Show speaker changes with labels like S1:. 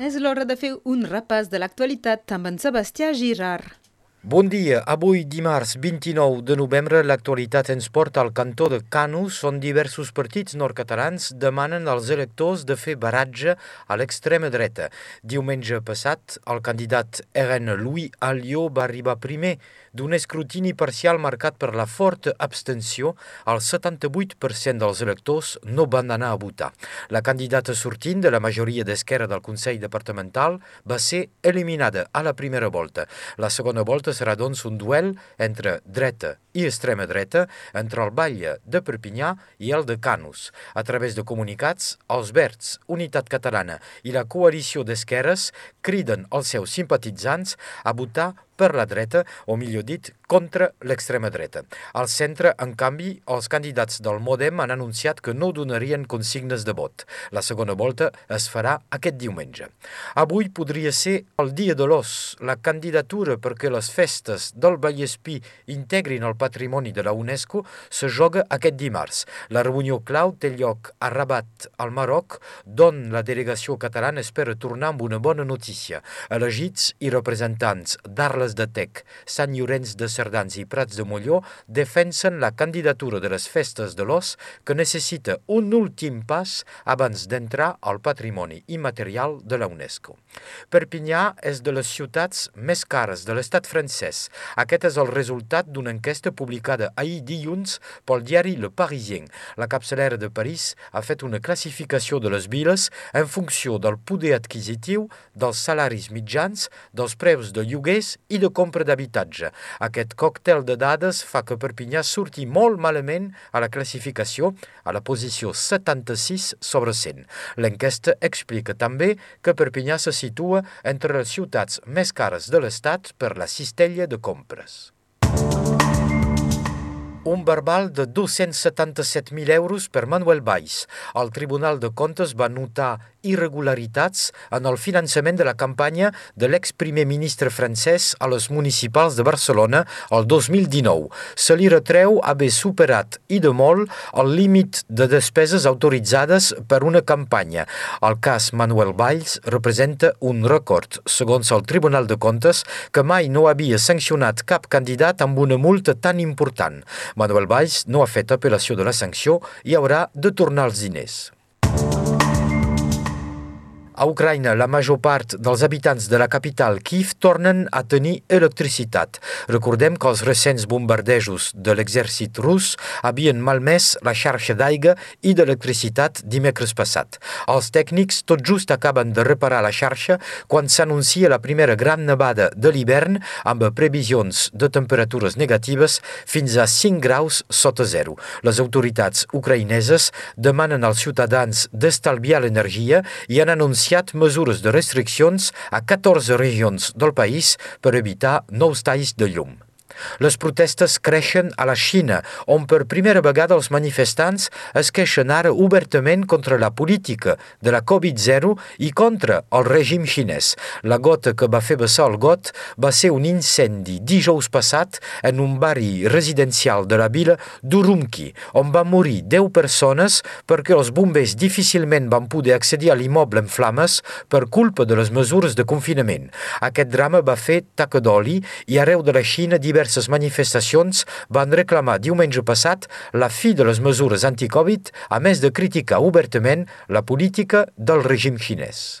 S1: És l'hora de fer un repàs de l'actualitat amb en Sebastià Girard.
S2: Bon dia. Avui, dimarts 29 de novembre, l'actualitat ens porta al cantó de Canus, on diversos partits nord-catalans demanen als electors de fer baratge a l'extrema dreta. Diumenge passat, el candidat RN Louis Alliot va arribar primer d'un escrutini parcial marcat per la forta abstenció. El 78% dels electors no van anar a votar. La candidata sortint de la majoria d'esquerra del Consell Departamental va ser eliminada a la primera volta. La segona volta serà doncs un duel entre dreta i extrema dreta entre el Batlle de Perpinyà i el de Canus. A través de comunicats, els Verds, Unitat Catalana i la coalició d'esquerres criden els seus simpatitzants a votar per la dreta, o millor dit, contra l'extrema dreta. Al centre, en canvi, els candidats del Modem han anunciat que no donarien consignes de vot. La segona volta es farà aquest diumenge. Avui podria ser el dia de l'os, la candidatura perquè les festes del Vallespí integrin el patrimoni de la UNESCO se joga aquest dimarts. La reunió clau té lloc a Rabat, al Marroc, d'on la delegació catalana espera tornar amb una bona notícia. Elegits i representants d'Arles de Tec, Sant Llorenç de Cerdans i Prats de Molló defensen la candidatura de les festes de l'os que necessita un últim pas abans d'entrar al patrimoni immaterial de la UNESCO. Perpinyà és de les ciutats més cares de l'estat francès. Aquest és el resultat d'una enquesta publicada ahir dilluns pel diari Le Parisien. La capçalera de París ha fet una classificació de les viles en funció del poder adquisitiu, dels salaris mitjans, dels preus de lloguers i de compra d'habitatge. Aquest còctel de dades fa que Perpinyà surti molt malament a la classificació a la posició 76 sobre 100. L'enquesta explica també que Perpinyà se situa entre les ciutats més cares de l'Estat per la cistella de compres un verbal de 277.000 euros per Manuel Valls. El Tribunal de Comptes va notar irregularitats en el finançament de la campanya de l'ex-primer ministre francès a les municipals de Barcelona el 2019. Se li retreu haver superat i de molt el límit de despeses autoritzades per una campanya. El cas Manuel Valls representa un record, segons el Tribunal de Comptes, que mai no havia sancionat cap candidat amb una multa tan important. Manuel Valls no ha fet apel·lació de la sanció i haurà de tornar els diners. A Ucraïna, la major part dels habitants de la capital Kiev tornen a tenir electricitat. Recordem que els recents bombardejos de l'exèrcit rus havien malmès la xarxa d'aigua i d'electricitat dimecres passat. Els tècnics tot just acaben de reparar la xarxa quan s'anuncia la primera gran nevada de l'hivern amb previsions de temperatures negatives fins a 5 graus sota zero. Les autoritats ucraïneses demanen als ciutadans d'estalviar l'energia i han anunciat anunciat mesures de restriccions a 14 regions del país per evitar nous talls de llum. Les protestes creixen a la Xina, on per primera vegada els manifestants es queixen ara obertament contra la política de la Covid-0 i contra el règim xinès. La gota que va fer vessar el got va ser un incendi dijous passat en un barri residencial de la vila d'Urumqi, on van morir 10 persones perquè els bombers difícilment van poder accedir a l'immoble en flames per culpa de les mesures de confinament. Aquest drama va fer taca d'oli i arreu de la Xina diverses diverses manifestacions van reclamar diumenge passat la fi de les mesures anti-Covid, a més de criticar obertament la política del règim xinès.